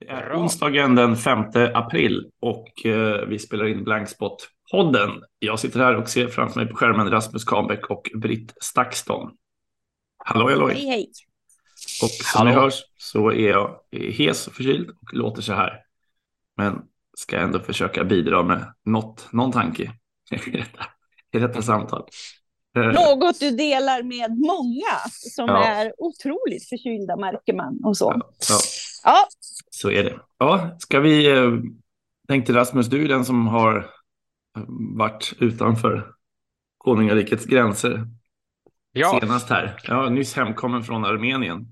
Det är onsdagen den 5 april och eh, vi spelar in Blankspot-podden. Jag sitter här och ser framför mig på skärmen Rasmus Kahnbäck och Britt Stakston. Hallå, hallå. Hej, hej. Och som ni hör så är jag hes och förkyld och låter så här. Men ska ändå försöka bidra med något, någon tanke i detta, i detta samtal. Eh, Något du delar med många som Ja. är otroligt förkylda märker man och så. Ja, ja, Ja, så är det. Ja, ska vi... eh, Tänkte Rasmus, du är den som har eh, varit utanför konungarikets gränser Ja, senast här. Jag är nyss hemkommen från Armenien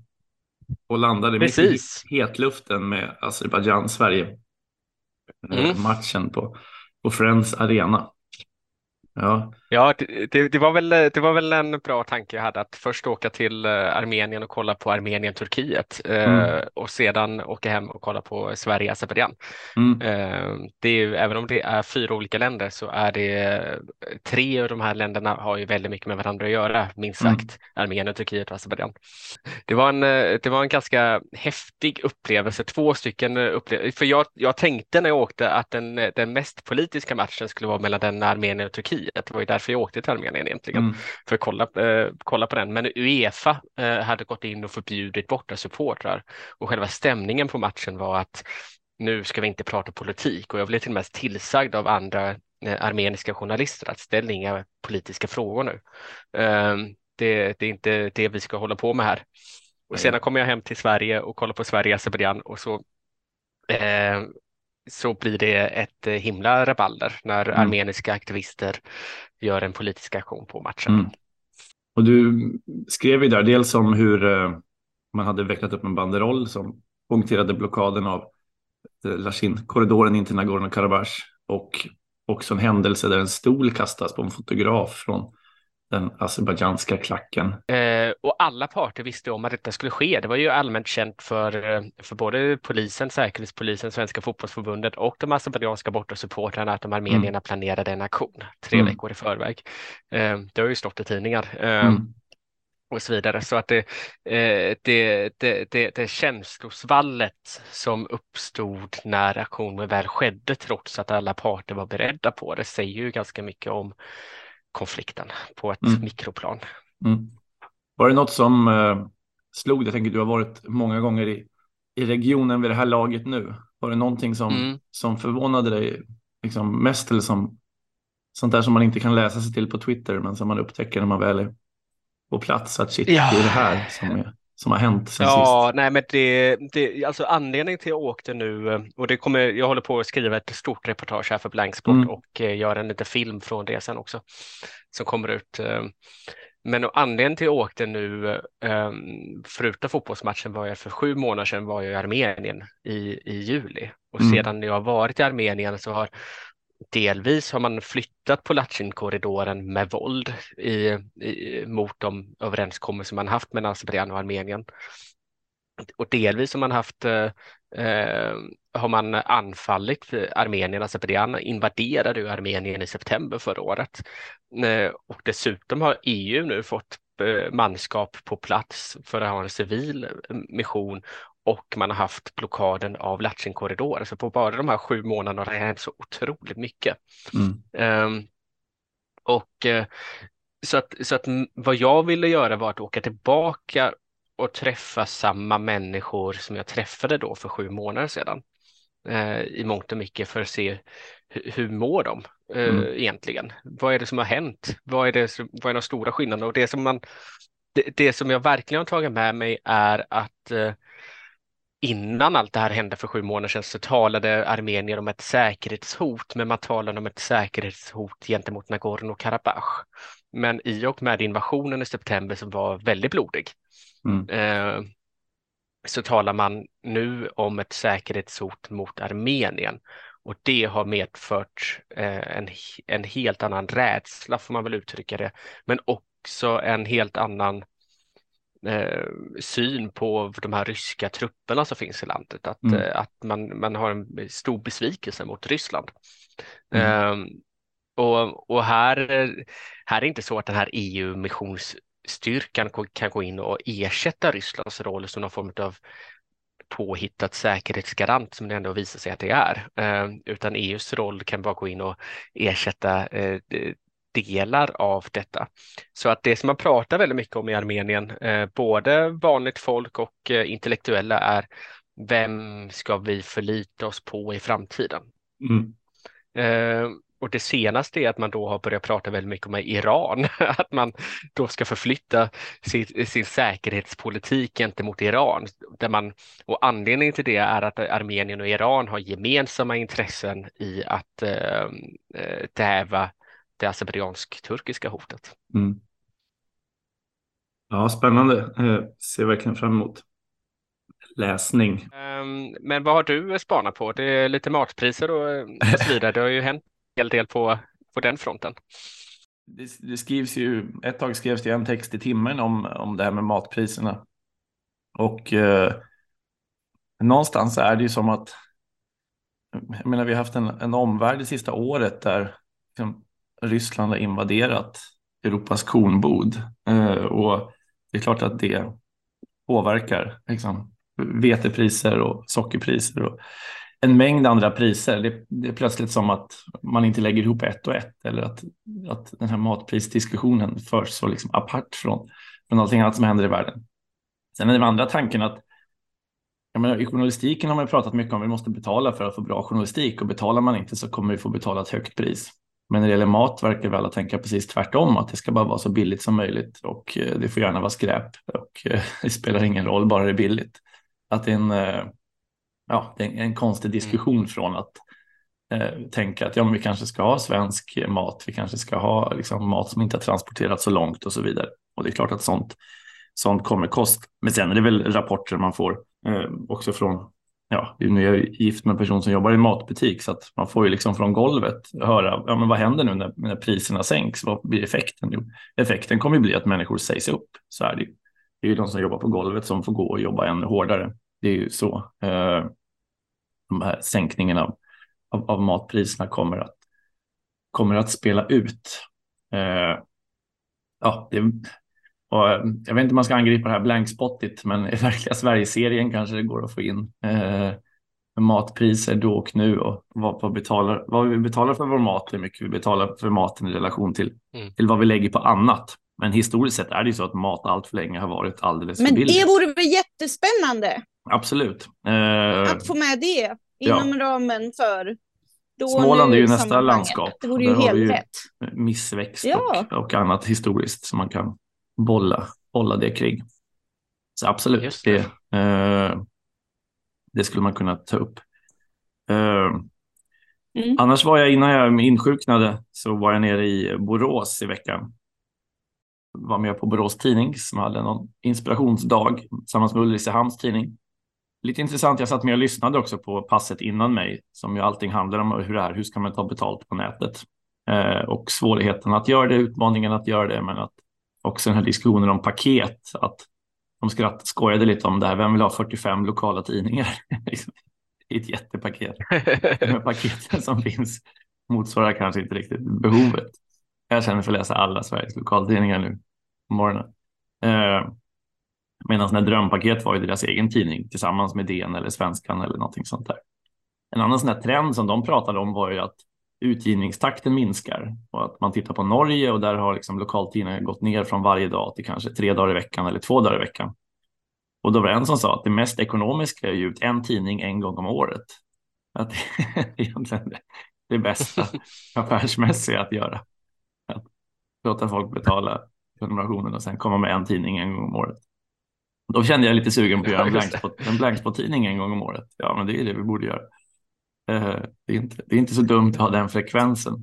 och landade Precis. mitt i hetluften med Azerbajdzjan-Sverige. Eh, Mm. Matchen på, på Friends Arena. Ja, ja det, det, var väl, det var väl en bra tanke jag hade att först åka till eh, Armenien och kolla på Armenien-Turkiet eh, Mm. och sedan åka hem och kolla på Sverige-Azerbajdzjan. mm, Eh, det är ju, även om det är fyra olika länder så är det tre av de här länderna har ju väldigt mycket med varandra att göra, minst Mm. sagt. Armenien, Turkiet och Azerbajdzjan. Det var en, det var en ganska häftig upplevelse, två stycken upplevelser. För jag, jag tänkte när jag åkte att den, den mest politiska matchen skulle vara mellan den Armenien och Turkiet. Det var ju därför jag åkte till Armenien egentligen mm, för att kolla, eh, kolla på den. Men Uefa eh, hade gått in och förbjudit borta supportrar och själva stämningen på matchen var att nu ska vi inte prata politik och jag blev till och med tillsagd av andra eh, armeniska journalister att ställ inga politiska frågor nu. Eh, det, det är inte det vi ska hålla på med här. Och sedan kommer jag hem till Sverige och kollar på Sverige-Azerbajdzjan och så eh, så blir det ett eh, himla rabalder när Mm. armeniska aktivister gör en politisk aktion på matchen. mm. Och du skrev ju där dels om hur eh, man hade vecklat upp en banderoll som punkterade blockaden av eh, Lashin-korridoren in till Nagorno-Karabach och också en händelse där en stol kastas på en fotograf från den azerbajdzjanska klacken. Eh, och alla parter visste om att detta skulle ske. Det var ju allmänt känt för, eh, för både polisen, Säkerhetspolisen, Svenska fotbollsförbundet och de azerbajdzjanska bortasupportrarna att de armenierna planerade en aktion tre Mm. veckor i förväg. Eh, det har ju stått i tidningar. Eh, Mm. och så vidare. Så att det, eh, det, det, det, det känslosvallet som uppstod när aktionen väl skedde, trots att alla parter var beredda på det, säger ju ganska mycket om konflikten på ett Mm. mikroplan. Mm. Var det något som eh, slog dig? Jag tänker du har varit många gånger i, i regionen vid det här laget nu. Var det någonting som, Mm. som förvånade dig liksom mest eller som sånt där som man inte kan läsa sig till på Twitter men som man upptäcker när man väl är på plats att shit, Ja. det är det här som, är, som har hänt sen Ja, sist. nej men det, det, alltså anledningen till att jag åkte nu eh, och det kommer, jag håller på att skriva ett stort reportage här för Blanksport Mm. och eh, göra en liten film från det sen också som kommer ut. eh. Men anledningen till att jag åkte nu, eh, förutom fotbollsmatchen var jag för sju månader sedan var jag i Armenien i, i juli och Mm. sedan jag har varit i Armenien så har Delvis har man flyttat på Latjin-korridoren med våld i, i, mot de överenskommelser man haft mellan Azerbajdzjan och Armenien. Och delvis har man haft eh, eh har man anfallit Armenien, Azerbajdzjan invaderade ju Armenien i september förra året. Eh, och dessutom har EU nu fått eh, manskap på plats för att ha en civil eh, mission och man har haft blockaden av Latjin-korridoren. Så på bara de här sju månaderna har det hänt så otroligt mycket. Mm. Ehm, och eh, så att, så att vad jag ville göra var att åka tillbaka och träffa samma människor som jag träffade då för sju månader sedan. Eh, I mångt och mycket för att se hur, hur mår de eh, Mm. egentligen? Vad är det som har hänt? Vad är, det som, vad är de stora skillnaderna? Och det som, man, det, det som jag verkligen har tagit med mig är att eh, innan allt det här hände för sju månader sedan så talade armenier om ett säkerhetshot, men man talade om ett säkerhetshot gentemot Nagorno-Karabach. Men i och med invasionen i september som var väldigt blodig Mm. eh, så talar man nu om ett säkerhetshot mot Armenien och det har medfört eh, en, en helt annan rädsla får man väl uttrycka det, men också en helt annan eh, syn på de här ryska trupperna som finns i landet. Att, Mm. eh, att man, man har en stor besvikelse mot Ryssland. Mm. Ehm, och och här, här är det inte så att den här EU-missionsstyrkan kan gå in och ersätta Rysslands roll som någon form av påhittat säkerhetsgarant som det ändå visar sig att det är, eh, utan EUs roll kan bara gå in och ersätta eh, delar av detta. Så att det som man pratar väldigt mycket om i Armenien, både vanligt folk och intellektuella, är vem ska vi förlita oss på i framtiden? Mm. Och det senaste är att man då har börjat prata väldigt mycket om Iran, att man då ska förflytta sin, sin säkerhetspolitik gentemot Iran. Där man, och anledningen till det är att Armenien och Iran har gemensamma intressen i att eh, eh täva det azerbajdzjansk-turkiska hotet. Mm. Ja, spännande. Eh, ser verkligen fram emot läsning. Um, men vad har du spanat på? Det är lite matpriser och, och så vidare. Det har ju hänt hel del på, på den fronten. Det, det, skrivs ju, ett tag skrevs det en text i timmen om, om det här med matpriserna. Och eh, någonstans är det ju som att, jag menar vi har haft en, en omvärld det sista året där liksom, Ryssland har invaderat Europas kornbod. Eh, och det är klart att det påverkar liksom, vetepriser och sockerpriser. Och en mängd andra priser. Det, det, är plötsligt som att man inte lägger ihop ett och ett eller att, att den här matprisdiskussionen förs så liksom apart från, från allting annat som händer i världen. Sen är den andra tanken att jag menar, i journalistiken har man pratat mycket om att vi måste betala för att få bra journalistik och betalar man inte så kommer vi få betala ett högt pris. Men när det gäller mat verkar vi alla tänka precis tvärtom, att det ska bara vara så billigt som möjligt och eh, det får gärna vara skräp och eh, det spelar ingen roll bara det är billigt. Att det är en eh, ja, är en konstig diskussion mm. från att eh, tänka att ja, men vi kanske ska ha svensk mat, vi kanske ska ha liksom, mat som inte har transporterats så långt och så vidare. Och det är klart att sånt, sånt kommer kost. Men sen är det väl rapporter man får eh, också från Ja, nu är jag gift med en person som jobbar i matbutik så att man får ju liksom från golvet höra ja, men vad händer nu när, när priserna sänks? Vad blir effekten? Jo, effekten kommer ju bli att människor sägs upp. Så är det ju. Det är ju de som jobbar på golvet som får gå och jobba ännu hårdare. Det är ju så. Eh, de här sänkningen av, av, av, matpriserna kommer att, kommer att spela ut. Eh, ja, det, och jag vet inte om man ska angripa det här blankspottigt, men i verkliga Sverigeserien kanske det går att få in eh, matpriser då och nu och vad, vad, betalar, vad vi betalar för vår mat, hur mycket vi betalar för maten i relation till, mm. till vad vi lägger på annat. Men historiskt sett är det ju så att mat allt för länge har varit alldeles Men för billigt. Men det vore väl jättespännande? Absolut. Eh, att få med det inom ja. ramen för då Småland är ju nästa landskap. Det vore ju helt rätt. Missväxt ja. och, och, annat historiskt som man kan bolla, bolla det kring. Så absolut, det. Det, eh, det, skulle man kunna ta upp. Eh, mm. Annars var jag, innan jag insjuknade, så var jag nere i Borås i veckan var med på Borås Tidning som hade någon inspirationsdag tillsammans med Ulricehamns tidning. Lite intressant, jag satt med och lyssnade också på passet innan mig, som ju allting handlar om hur det är, hur ska man ta betalt på nätet? Eh, och svårigheten att göra det, utmaningen att göra det, men att också den här diskussionen om paket, att de skratt, skojade lite om det här, vem vill ha 45 lokala tidningar? det är ett jättepaket. De paketen som finns motsvarar kanske inte riktigt behovet. Jag känner för att läsa alla Sveriges lokaltidningar nu på morgonen. Eh, Medan när Drömpaket var ju deras egen tidning tillsammans med DN eller Svenskan eller någonting sånt där. En annan sån här trend som de pratade om var ju att utgivningstakten minskar och att man tittar på Norge och där har liksom lokaltidningar gått ner från varje dag till kanske tre dagar i veckan eller två dagar i veckan. Och då var det en som sa att det mest ekonomiska är ge ut en tidning en gång om året. Att det är egentligen det bästa affärsmässiga att göra. Att låta folk betala prenumerationen och sen komma med en tidning en gång om året. Då kände jag lite sugen på att göra en blankspot, en blankspot-tidning en gång om året. Ja, men det är det vi borde göra. Eh, det, är inte, det är inte så dumt att ha den frekvensen.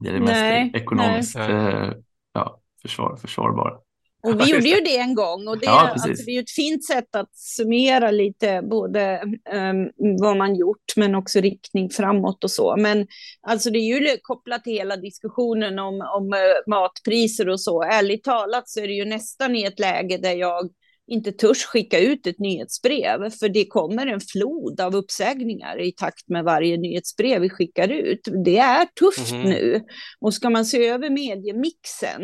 Det är det nej, mest ekonomiskt eh, ja, försvar, försvarbara. Och vi gjorde ju det en gång och det, ja, alltså, det är ju ett fint sätt att summera lite både um, vad man gjort men också riktning framåt och så. Men alltså det är ju kopplat till hela diskussionen om, om uh, matpriser och så. Ärligt talat så är det ju nästan i ett läge där jag inte törs skicka ut ett nyhetsbrev, för det kommer en flod av uppsägningar i takt med varje nyhetsbrev vi skickar ut. Det är tufft mm nu. Och ska man se över mediemixen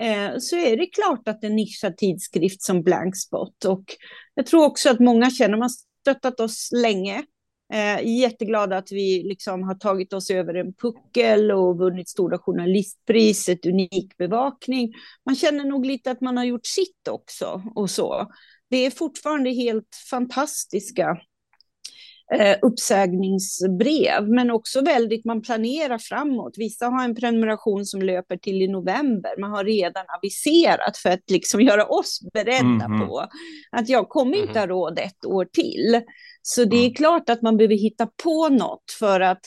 eh, så är det klart att en nischad tidskrift som Blankspot och jag tror också att många känner, man stöttat oss länge, Eh, jätteglada att vi liksom har tagit oss över en puckel och vunnit Stora journalistpriset, unik bevakning. Man känner nog lite att man har gjort sitt också och så. Det är fortfarande helt fantastiska eh, uppsägningsbrev, men också väldigt, man planerar framåt. Vissa har en prenumeration som löper till i november. Man har redan aviserat för att liksom göra oss beredda mm -hmm. på att jag kommer inte ha råd ett år till. Så det är mm. klart att man behöver hitta på något för att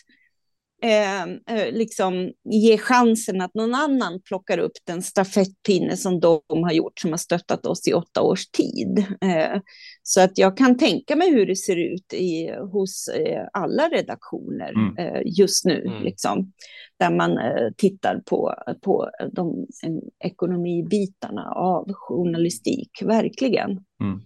eh, eh, liksom ge chansen att någon annan plockar upp den stafettpinne som de har gjort, som har stöttat oss i åtta års tid. Eh, så att jag kan tänka mig hur det ser ut i, hos eh, alla redaktioner mm. Eh, just nu, mm. liksom, där man eh, tittar på, på de ekonomibitarna av journalistik, verkligen. Mm.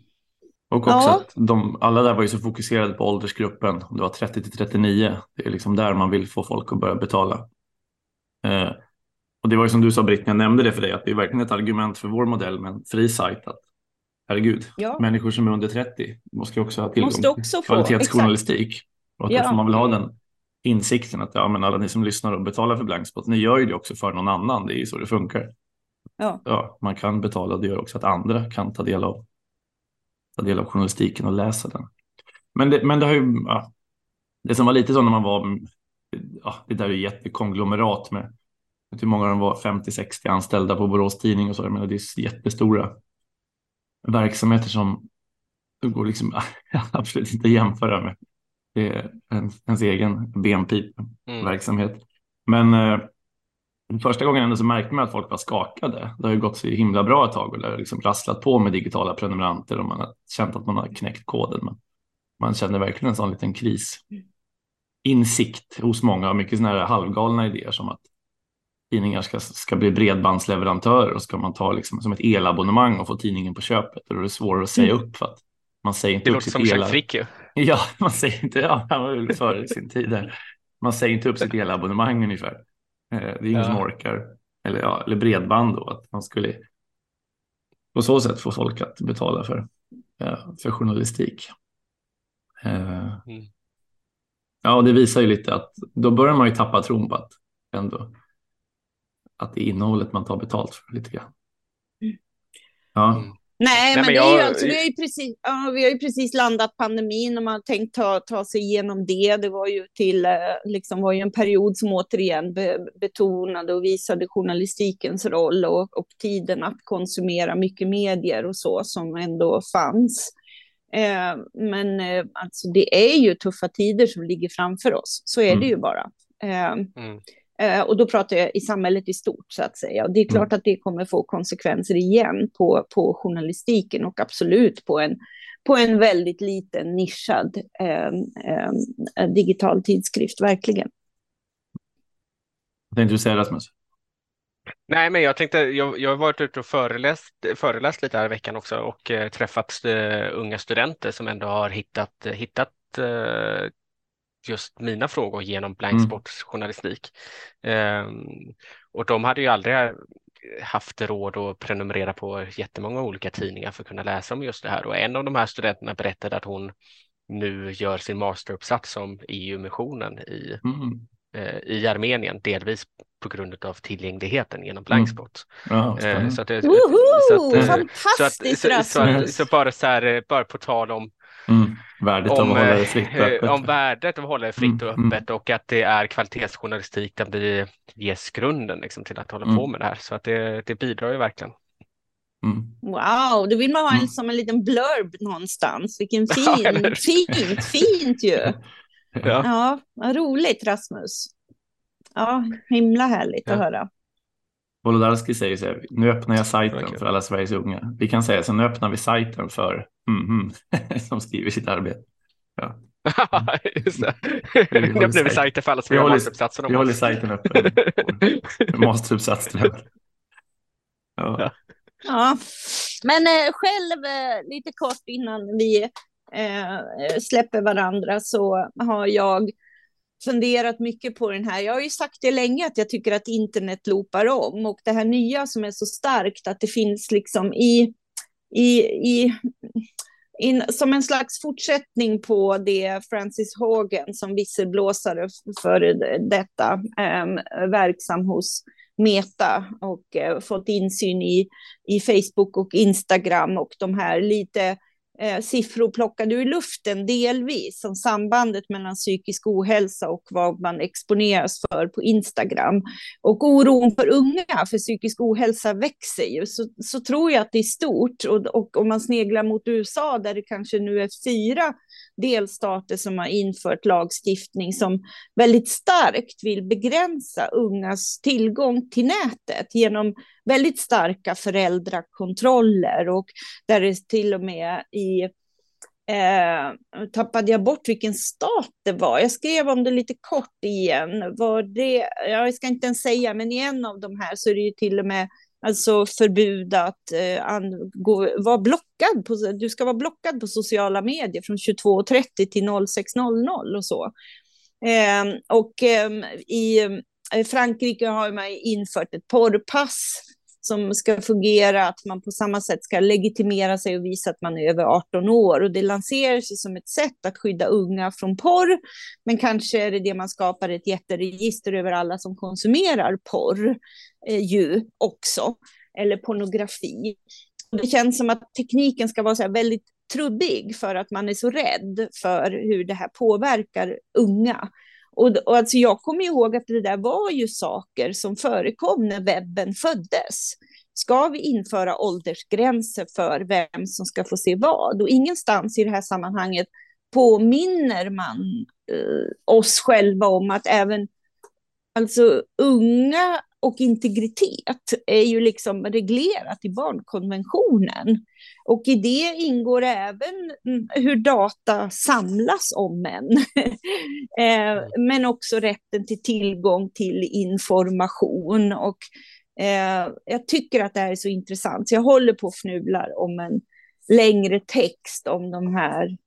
Och också ja. att de, alla där var ju så fokuserade på åldersgruppen. Det var 30 till 39. Det är liksom där man vill få folk att börja betala. Eh, och det var ju som du sa Britt, jag nämnde det för dig, att det är verkligen ett argument för vår modell med en fri sajt. Att, herregud, ja. människor som är under 30 måste också ha tillgång till kvalitetsjournalistik. Och att ja. man vill ha den insikten att ja, men alla ni som lyssnar och betalar för Blankspot, ni gör ju det också för någon annan. Det är ju så det funkar. Ja. ja man kan betala det gör också att andra kan ta del av ta del av journalistiken och läsa den. Men det, men det har ju, ja, det som var lite så när man var, ja, det där är ju jättekonglomerat med hur många de var, 50-60 anställda på Borås Tidning och så, jag menar, det är jättestora verksamheter som går liksom absolut inte att jämföra med det är ens, ens egen BNP-verksamhet. Mm. Men eh, Första gången ändå så märkte man att folk var skakade. Det har ju gått så himla bra ett tag och det har liksom rasslat på med digitala prenumeranter och man har känt att man har knäckt koden. Men man känner verkligen en sån liten kris. Insikt hos många och mycket sådana här halvgalna idéer som att tidningar ska, ska bli bredbandsleverantörer och ska man ta liksom som ett elabonnemang och få tidningen på köpet. Och då är det svårare att säga mm. upp för att man säger inte det upp sitt el. Som Frick ju. Ja, man säger inte, ja, han var väl före sin tid där. Man säger inte upp sitt elabonnemang ungefär. Eh, det är ingen ja. som orkar. Eller, ja, eller bredband då, att man skulle på så sätt få folk att betala för, för journalistik. Eh, mm. Ja, och det visar ju lite att då börjar man ju tappa tron på att ändå att det är innehållet man tar betalt för lite grann. Mm. Ja. Mm. Nej, men, men jag... det är ju alltså, vi, har ju precis, ja, vi har ju precis landat pandemin och man har tänkt ta, ta sig igenom det. Det var ju, till, eh, liksom, var ju en period som återigen be, betonade och visade journalistikens roll och, och tiden att konsumera mycket medier och så som ändå fanns. Eh, men eh, alltså, det är ju tuffa tider som ligger framför oss, så är mm. det ju bara. Eh, mm. Eh, och då pratar jag i samhället i stort så att säga. Och det är mm. klart att det kommer få konsekvenser igen på, på journalistiken och absolut på en, på en väldigt liten nischad eh, eh, digital tidskrift, verkligen. Vad tänkte du säga Rasmus? Nej, men jag tänkte, jag, jag har varit ute och föreläst, föreläst lite här i veckan också och eh, träffat eh, unga studenter som ändå har hittat, hittat eh, just mina frågor genom blanksports mm. journalistik. Um, och de hade ju aldrig haft råd att prenumerera på jättemånga olika tidningar för att kunna läsa om just det här. Och en av de här studenterna berättade att hon nu gör sin masteruppsats om EU-missionen i, mm. eh, i Armenien, delvis på grund av tillgängligheten genom Blankspot. Mm. Ja, eh, så att, Woho! Fantastiskt så, så, så, så, bara så här, bara på tal om Mm. Värdet om, av att hålla det fritt och eh, öppet. Om värdet av att hålla det fritt och mm, öppet mm. och att det är kvalitetsjournalistik där vi ges grunden liksom, till att hålla mm. på med det här. Så att det, det bidrar ju verkligen. Mm. Wow, då vill man ha en, mm. som en liten blurb någonstans. Vilken fin, ja, fint, fint ju. ja. ja, vad roligt Rasmus. Ja, himla härligt ja. att höra. Wolodarski säger så här, nu öppnar jag sajten okay. för alla Sveriges unga. Vi kan säga så nu öppnar vi sajten för mm, mm, som skriver sitt arbete. Ja. Just det. Nu öppnar vi sajten för alla som vi har masteruppsatsen. Vi håller sajten öppen. Masteruppsatsen. Ja. ja. ja. Men eh, själv, eh, lite kort innan vi eh, släpper varandra, så har jag funderat mycket på den här. Jag har ju sagt det länge att jag tycker att internet loopar om och det här nya som är så starkt att det finns liksom i, i, i in, som en slags fortsättning på det Francis Hagen som visselblåsare för detta eh, verksam hos Meta och eh, fått insyn i, i Facebook och Instagram och de här lite eh, siffror plockade ur luften delvis, som sambandet mellan psykisk ohälsa och vad man exponeras för på Instagram. Och oron för unga för psykisk ohälsa växer ju, så, så tror jag att det är stort. Och, och om man sneglar mot USA, där det kanske nu är fyra delstater som har infört lagstiftning som väldigt starkt vill begränsa ungas tillgång till nätet genom väldigt starka föräldrakontroller och där det till och med i eh, tappade jag bort vilken stat det var. Jag skrev om det lite kort igen. Var det, jag ska inte ens säga, men i en av de här så är det ju till och med alltså förbud att eh, vara blockad. På, du ska vara blockad på sociala medier från 22.30 till 06.00 och så. Ehm, ehm, eh, och eh, i Frankrike har man infört ett porrpass som ska fungera, att man på samma sätt ska legitimera sig och visa att man är över 18 år. Och det lanseras som ett sätt att skydda unga från porr, men kanske är det det man skapar ett jätteregister över alla som konsumerar porr eh, ju också, eller pornografi. Det känns som att tekniken ska vara så väldigt trubbig för att man är så rädd för hur det här påverkar unga. Och, och alltså jag kommer ihåg att det där var ju saker som förekom när webben föddes. Ska vi införa åldersgränser för vem som ska få se vad? Och ingenstans i det här sammanhanget påminner man eh, oss själva om att även alltså unga och integritet är ju liksom reglerat i barnkonventionen. Och i det ingår även mm, hur data samlas om en. Eh, men också rätten till tillgång till information. Och eh, jag tycker att det här är så intressant, så jag håller på och fnular om en längre text om de här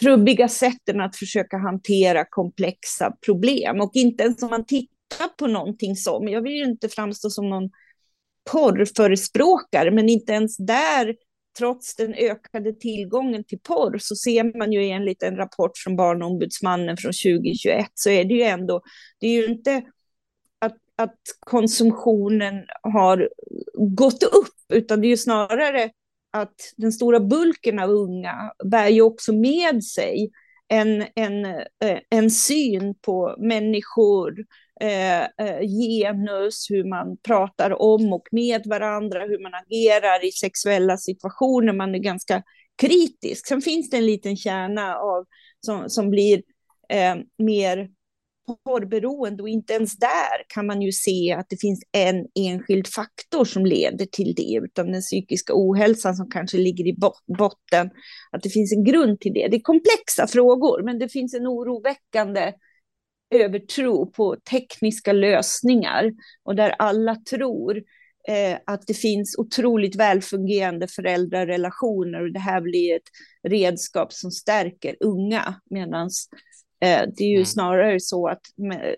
trubbiga sätten att försöka hantera komplexa problem. Och inte ens om man tittar på någonting som, jag vill ju inte framstå som någon porrförespråkare, men inte ens där, trots den ökade tillgången till porr, så ser man ju enligt en rapport från Barnombudsmannen från 2021, så är det ju ändå, det är ju inte att, att konsumtionen har gått upp, utan det är ju snarare att den stora bulken av unga bär ju också med sig en, en, eh, en syn på människor, Eh, eh, genus, hur man pratar om och med varandra, hur man agerar i sexuella situationer. Man är ganska kritisk. Sen finns det en liten kärna av, som, som blir eh, mer porrberoende och inte ens där kan man ju se att det finns en enskild faktor som leder till det, utan den psykiska ohälsan som kanske ligger i botten, att det finns en grund till det. Det är komplexa frågor, men det finns en oroväckande övertro på tekniska lösningar och där alla tror eh, att det finns otroligt välfungerande föräldrarelationer och det här blir ett redskap som stärker unga, medan eh, det är ju mm. snarare så att med,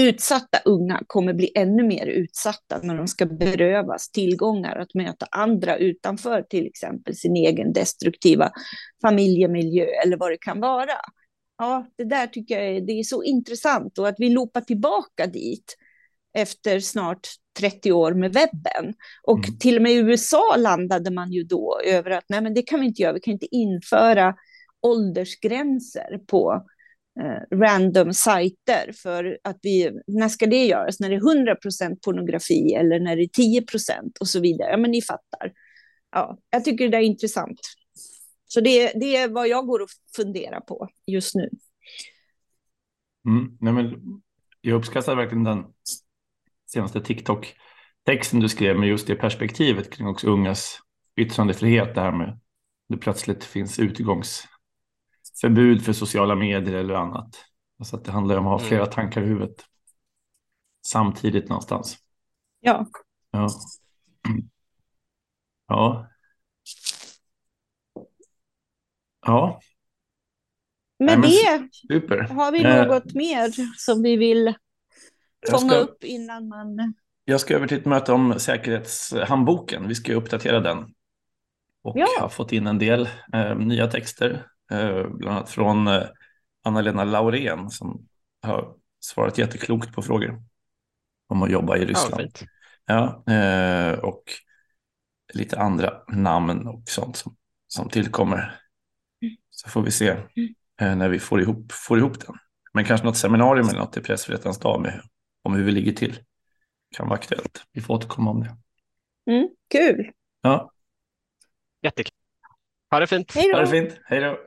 utsatta unga kommer bli ännu mer utsatta när de ska berövas tillgångar att möta andra utanför till exempel sin egen destruktiva familjemiljö eller vad det kan vara ja, det där tycker jag är, det är så intressant och att vi loopar tillbaka dit efter snart 30 år med webben. Och mm. till och med i USA landade man ju då över att nej, men det kan vi inte göra, vi kan inte införa åldersgränser på eh, random sajter för att vi, när ska det göras? När det är 100% pornografi eller när det är 10% och så vidare. Ja, men ni fattar. Ja, jag tycker det är intressant. Så det, det är vad jag går och funderar på just nu. Mm, nej men jag uppskattar verkligen den senaste TikTok-texten du skrev med just det perspektivet kring också ungas yttrandefrihet. Det här med det plötsligt finns utgångsförbud för sociala medier eller annat. Alltså att det handlar om att ha flera mm. tankar i huvudet samtidigt någonstans. Ja. Ja. Ja. Ja. med Nej, det super. har vi eh, något mer som vi vill fånga ska, upp innan man... Jag ska över till ett möte om säkerhetshandboken. Vi ska uppdatera den. Och ja. har fått in en del eh, nya texter, eh, bland annat från eh, Anna-Lena Laurén som har svarat jätteklokt på frågor om att jobba i Ryssland. Ja, ja eh, och lite andra namn och sånt som, som tillkommer. Så får vi se eh, när vi får ihop, får ihop den. Men kanske något seminarium eller något i pressfrihetens dag med, om hur vi ligger till. Kan vara aktuellt. Vi får återkomma om det. Mm, kul. Ja. Jättekul. Ha det fint. Hej då. Ha det fint. Hej då.